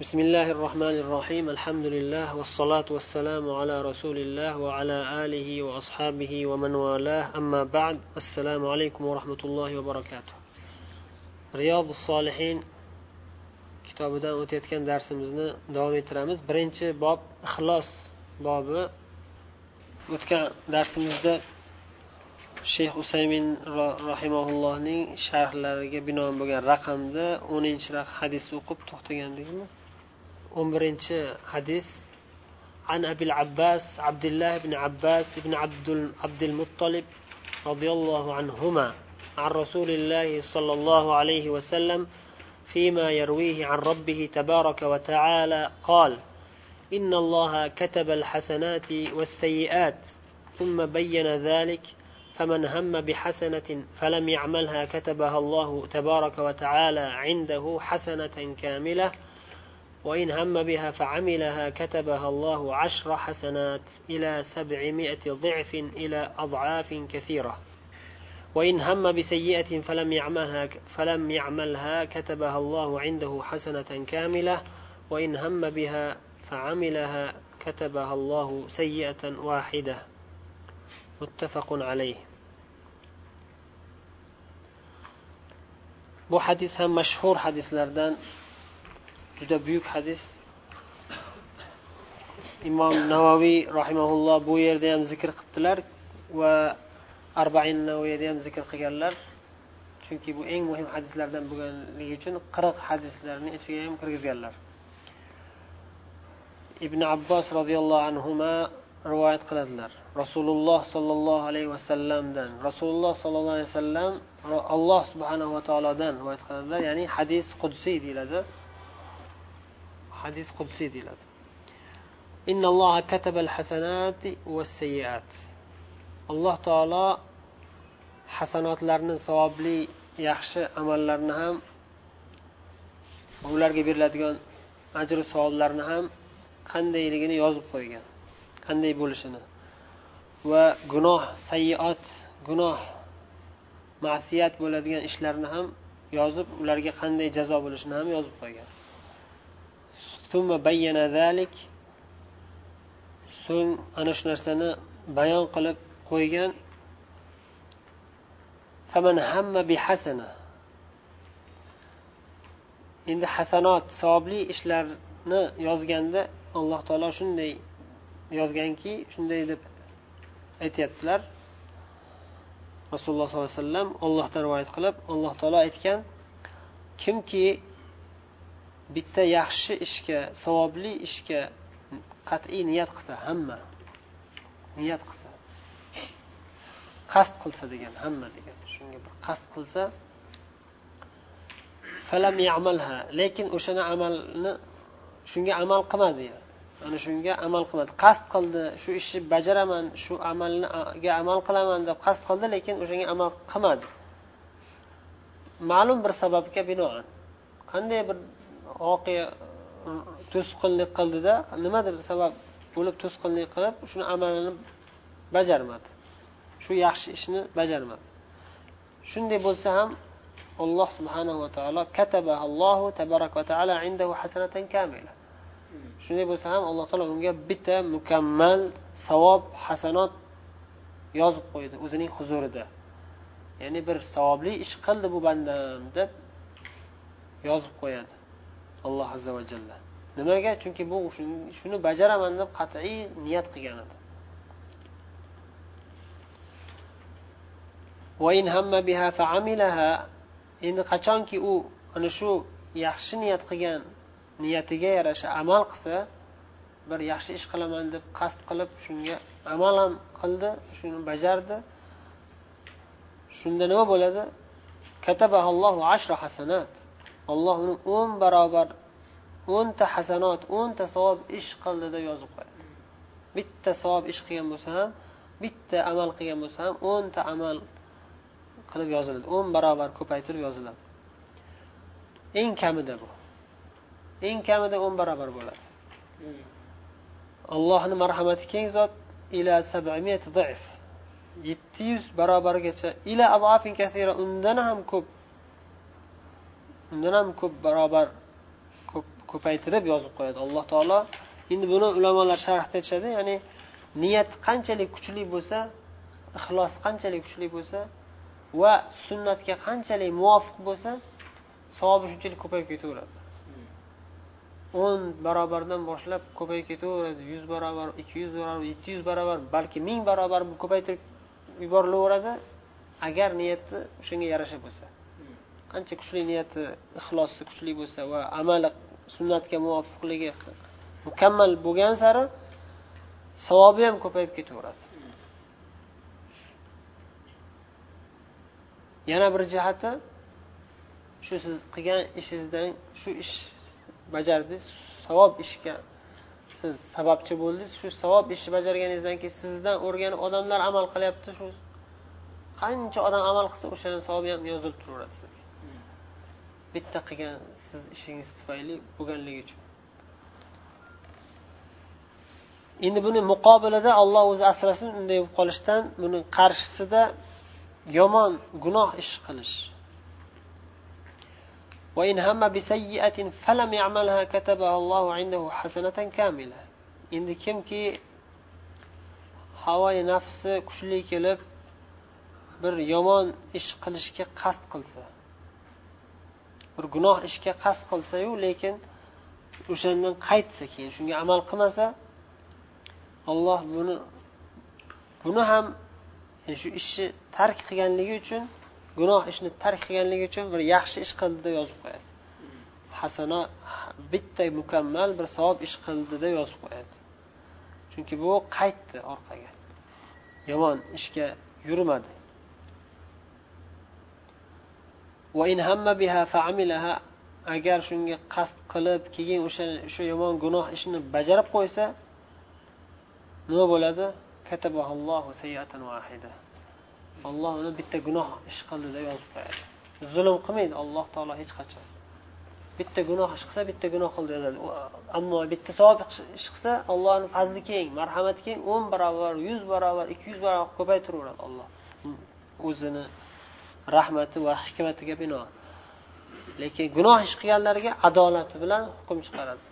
بسم الله الرحمن الرحيم الحمد لله والصلاة والسلام على رسول الله وعلى آله وأصحابه ومن والاه أما بعد السلام عليكم ورحمة الله وبركاته رياض الصالحين kitobidan o'tayotgan darsimizni davom ettiramiz birinchi bob ixlos bobi o'tgan darsimizda shayx usaymin rahimaullohning sharhlariga binoan bo'lgan raqamda o'ninchi hadisni o'qib to'xtagandikmi Birinchi hadis عن أبي العباس عبد الله بن عباس بن عبد عبد المطلب رضي الله عنهما عن رسول الله صلى الله عليه وسلم فيما يرويه عن ربه تبارك وتعالى قال إن الله كتب الحسنات والسيئات ثم بين ذلك فمن هم بحسنة فلم يعملها كتبها الله تبارك وتعالى عنده حسنة كاملة وإن هم بها فعملها كتبها الله عشر حسنات إلى سبعمائة ضعف إلى أضعاف كثيرة. وإن هم بسيئة فلم يعملها فلم يعملها كتبها الله عنده حسنة كاملة. وإن هم بها فعملها كتبها الله سيئة واحدة. متفق عليه. Bu hadis ham mashhur hadislardan juda buyuk hadis. Imom navoiy rahimaulloh bu yerda ham zikr qilibdilar va arbain navoiyda ham zikr qilganlar. Chunki bu eng muhim hadislardan bo'lganligi uchun qirq hadislarni ichiga ham kirgizganlar. Ibn abbos roziyallohu anhu rivoyat qiladilar. Rasululloh sollallohu alayhi vasallamdan rasululloh sollallohu alayhi vasallam alloh subhanahu va taolodan rivoyat qiladilar. Ya'ni hadis qudsiy deyiladi. hadis qudsiy deyiladi. Innalloha alloh taolo hasanotlarni savobli yaxshi amallarni ham ularga beriladigan ajru savoblarni ham qandayligini yozib qo'ygan qanday bo'lishini va gunoh sayyiot gunoh ma'siyat bo'ladigan ishlarni ham yozib ularga qanday jazo bo'lishini ham yozib qo'ygan. So'ng ana shu narsani bayon qilib qo'ygan. Endi hasanot savobli ishlarni yozganda alloh taolo shunday yozganki shunday deb aytyaptilar. Rasululloh sollallohu alayhi vasallam ollohdan rivoyat qilib alloh taolo aytgan kimki bitta yaxshi ishga savobli ishga qat'iy niyat qilsa hamma niyat qilsa qasd qilsa degan hamma degan shunga bir qasd qilsa falam yamalha lekin o'shani amalni shunga amal qilmadi ana shunga amal qilmadi. Qasd qildi shu ishni bajaraman shu amalniga amal qilaman deb qasd qildi lekin o'shanga amal qilmadi. Ma'lum bir sababga binoan qanday bir voqea to'sqinlik qildida. Nimadir sabab bo'lib to'sqinlik qilib shuni amalini bajarmadi. Shu yaxshi ishni bajarmadi. Shunday bo'lsa ham alloh subhanahu va taolo kataba allohu tabarak va taala indahu hasanatan kamila. Shunday bo'lsa ham alloh taolo unga bitta mukammal savob hasanot yozib qo'ydi o'zining huzurida. Ya'ni bir savobli ish qildi bu bandam deb yozib qo'yadi. Alloh azza va jalla. Nimaga? Chunki bu shuni bajaraman deb qat'iy niyat qilgan edi. Endi qachonki u ana shu yaxshi niyat qilgan niyatiga yarasha amal qilsa bir yaxshi ish qilaman deb qasd qilib shunga amal ham qildi shuni bajardi. Shunda nima bo'ladi? Katabahallohu ashra hasanat. Alloh uni o'n barobar o'nta hasanot o'nta savob ish qildi deb yozib qo'yadi. Bitta savob ish qilgan bo'lsa ham bitta amal qilgan bo'lsa ham o'nta amal qilib yoziladi. O'n barobar ko'paytirib yoziladi. Eng kamida bu. Eng kamida o'n barobar bo'ladi. Allohni marhamati keng zot ila yetti yuz barobargacha ila undan ham ko'p undan ham ko'p barobar ko'paytirib yozib qo'yadi alloh taolo. Endi buni ulamolar sharhda aytishadi ya'ni niyat qanchalik kuchli bo'lsa ixlos qanchalik kuchli bo'lsa va sunnatga qanchalik muvofiq bo'lsa savobi shunchalik ko'payib ketaveradi. O'n barobardan boshlab ko'payib ketaveradi yuz barobar ikki yuz barobar yetti yuz barobar balki ming barobar ko'paytirib yuborilaveradi agar niyati o'shanga yarasha bo'lsa. Qancha kuchli niyati ixlosi kuchli bo'lsa va amali sunnatga muvofiqligi mukammal bo'lgan sari savobi ham ko'payib ketaveradi. Yana bir jihati shu siz qilgan ishingizdan shu ish bajardingiz savob ishga siz sababchi bo'ldingiz shu savob ishni bajarganingizdan keyin sizdan o'rganib odamlar amal qilyapti shu qancha odam amal qilsa o'shani savobi ham yozilib turaveradi sizga bitta qilgan siz ishingiz tufayli bo'lganligi uchun endi buni muqobilida olloh o'zi asrasin unday bo'lib qolishdan buni qarshisida yomon gunoh ish qilish وإن هم بسيئة فلم يعملها كتبها الله عنده حسنة كاملة endi kimki havoyi nafsi kuchli kelib bir yomon ish qilishga qasd qilsa bir gunoh ishga qasd qilsayu lekin o'shandan qaytsa keyin shunga amal qilmasa olloh buni buni ham shu ishni tark qilganligi uchun gunoh ishni tark qilganligi uchun bir yaxshi ish qildi deb yozib qo'yadi. Hasana bitta mukammal bir savob ish qildi deb yozib qo'yadi. Chunki bu qaytdi orqaga. Yomon ishga yurmadi. Agar shunga qasd qilib keyin o'sha o'sha yomon gunoh ishni bajarib qo'ysa nima bo'ladi? Olloh uni bitta gunoh ish qildi deb yozib qo'yadi. Zulm qilmaydi alloh taolo hech qachon. Bitta gunoh ish qilsa bitta gunoh qildi yozadi. Ammo bitta savob ish qilsa allohni fazli keng marhamati keng o'n barobar yuz barobar ikki yuz barobar ko'paytiraveradi olloh o'zini rahmati va hikmatiga binoan. Lekin gunoh ish qilganlarga adolati bilan hukm chiqaradi.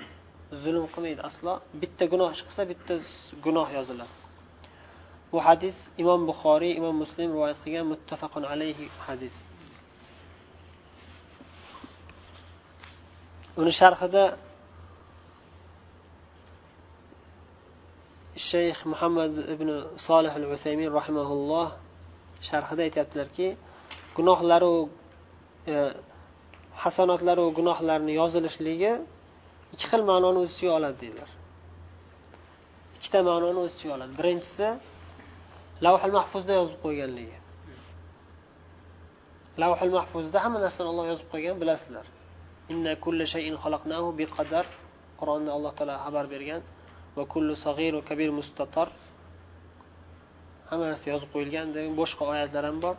Zulm qilmaydi aslo. Bitta gunoh ish qilsa bitta gunoh yoziladi. Bu hadis imom buxoriy imom muslim rivoyat qilgan muttafaqun alayhi hadis. Uni sharhida shayx muhammad ibn solih al usaymin rahimaulloh sharhida aytyaptilarki gunohlaru e, hasanotlaru gunohlarni yozilishligi ikki xil ma'noni o'z ichiga oladi deydilar. Ikkita ma'noni o'z ichiga oladi. Birinchisi lavhil mahfuzda yozib qo'yganligi. Lavhil mahfuzda hamma narsani olloh yozib qo'ygan bilasizlar. Inna kulli shayin xalaqnahu biqadar. Qur'onda alloh taolo xabar bergan. Va kullu sag'iru kabir mustatar. Hamma narsa yozib qo'yilgan degan boshqa oyatlar ham bor.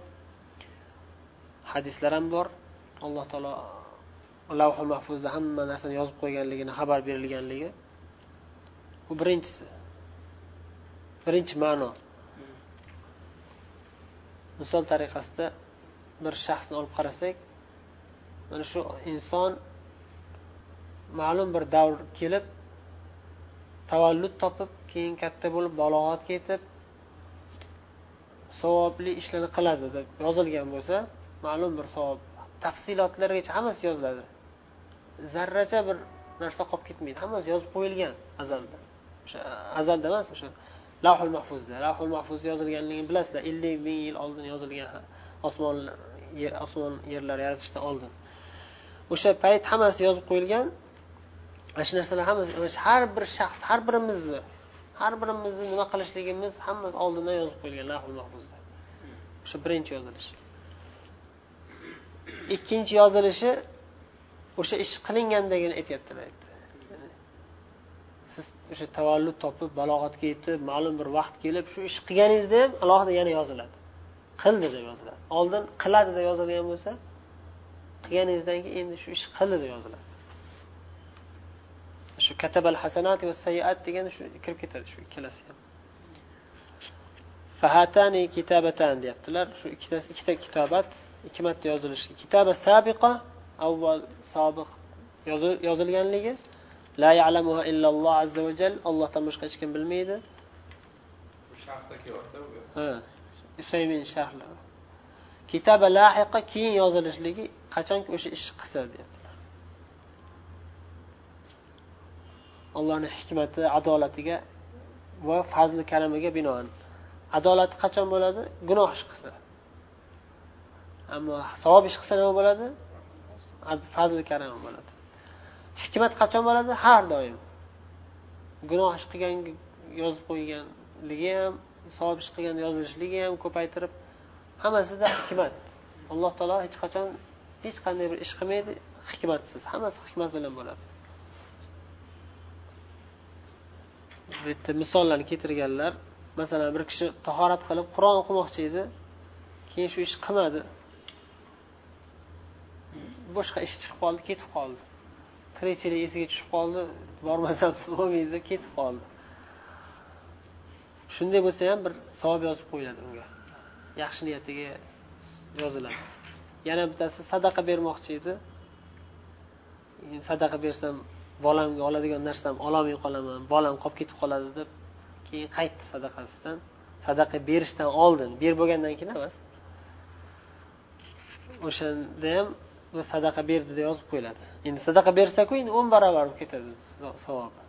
Hadislar ham bor. Alloh taolo lavhi mahfuzda hamma narsani yozib qo'yganligini xabar berilganligi. Bu birinchisi. Birinchi ma'no. Misol tariqasida bir shaxsni olib qarasak mana shu inson ma'lum bir davr kelib tavallud topib keyin katta bo'lib balog'atga yetib savobli ishlarni qiladi deb yozilgan bo'lsa ma'lum bir savob. Tafsilotlargacha hammasi yoziladi. Zarracha bir narsa qolib ketmaydi. Hammasi yozib qo'yilgan azalda. O'sha azalda emas o'sha lavhul mahfuzda. Lavhul mahfuz yozilganligini bilasizlar. Ellik ming yil oldin yozilgan osmon yer osmon yerlar yaratishdan oldin. O'sha payt hammasi yozib qo'yilgan. Ana shu narsalar hammasi har bir shaxs har birimizni har birimizni nima qilishligimiz hammasi oldindan yozib qo'yilgan lahul mahfuzda. O'sha birinchi yozilish. Ikkinchi yozilishi o'sha ish qilingandagina aytyaptilar siz o'sha tavallud topib balog'atga yetib ma'lum bir vaqt kelib shu ish qilganingizda ham alohida yana yoziladi. Qildi deb yoziladi. Oldin qiladi deb yozilgan bo'lsa qilganingizdan keyin endi shu ish qildi deb yoziladi. Shu katabal hasanat va sayiat degan shu kirib ketadi shu ikkalasi ham. Fahatani kitabatan deyaptilar. Shu ikkitasi ikkita kitobat ikki marta yozilishi. Kitaba sabiqa avval sobiq yozilganligi. La ya'lamuha illalloh azza va jal. Allohdan boshqa hech kim bilmaydi. Ha usaymin sharhlari kitaba lahiqa keyin yozilishligi qachonki o'sha ish qilsa deyaptilar. Allohni hikmati adolatiga va fazli karamiga binoan adolati qachon bo'ladi? Gunoh ish qilsa. Ammo savob ish qilsa nima bo'ladi? Fazli karam bo'ladi. Hikmat qachon bo'ladi? Har doim. Gunoh ish qilgan yozib qo'yganligi ham savob ish qilgan yozilishligi ham ko'paytirib hammasida hikmat. Alloh taolo hech qachon hech qanday bir ish qilmaydi hikmatsiz. Hammasi hikmat bilan bo'ladi. Bu yerda misollarni keltirganlar masalan bir kishi tahorat qilib qur'on o'qimoqchi edi keyin shu ishni qilmadi. Boshqa ish chiqib qoldi ketib qoldi. Tirikchilik esiga tushib qoldi bormasam bo'lmaydi ketib qoldi. Shunday bo'lsa ham bir savob yozib qo'yiladi unga. Yaxshi niyatiga yoziladi. Yana bittasi sadaqa bermoqchi edi. Sadaqa bersam bolamga oladigan narsam ololmay qolaman bolam qolib ketib qoladi deb keyin qaytdi sadaqasidan sadaqa berishdan oldin berib bo'lgandan keyin emas. O'shanda ham bu sadaqa berdi deb yozib qo'yiladi. Endi sadaqa bersaku endi o'n barobar bo'lib ketadi savobi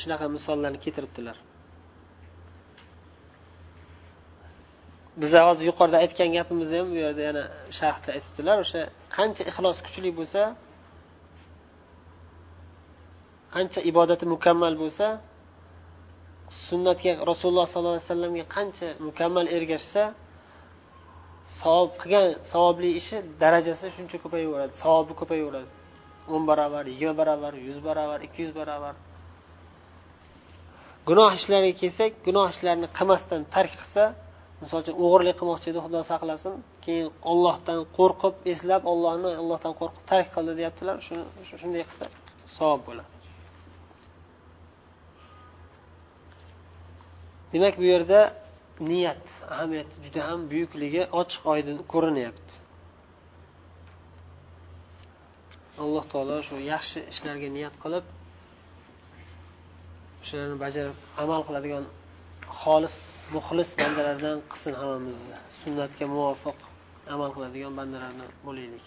shunaqa misollarni keltiribdilar. Biza hozir yuqorida aytgan gapimizni ham bu yerda yana sharhda aytibdilar. O'sha qancha ixlos kuchli bo'lsa qancha ibodati mukammal bo'lsa sunnatga rasululloh sollallohu alayhi vasallamga qancha mukammal ergashsa savob qilgan savobli ishi darajasi shuncha ko'payaveradi. Savobi ko'payaveradi. o'n barobar yigirma barobar yuz barobar ikki yuz barobar. Gunoh ishlarga kelsak gunoh ishlarni qilmasdan tark qilsa misol uchun o'g'irlik qilmoqchi edi xudo saqlasin keyin ollohdan qo'rqib eslab ollohni ollohdan qo'rqib tark qildi deyaptilar shunday qilsa savob bo'ladi. Demak bu yerda niyat ahamiyati juda ham buyukligi ochiq oydin ko'rinyapti. Alloh taolo shu yaxshi ishlarga niyat qilib o'shalarni bajarib amal qiladigan xolis muxlis bandalardan qilsin hammamizni. Sunnatga muvofiq amal qiladigan bandalardan bo'laylik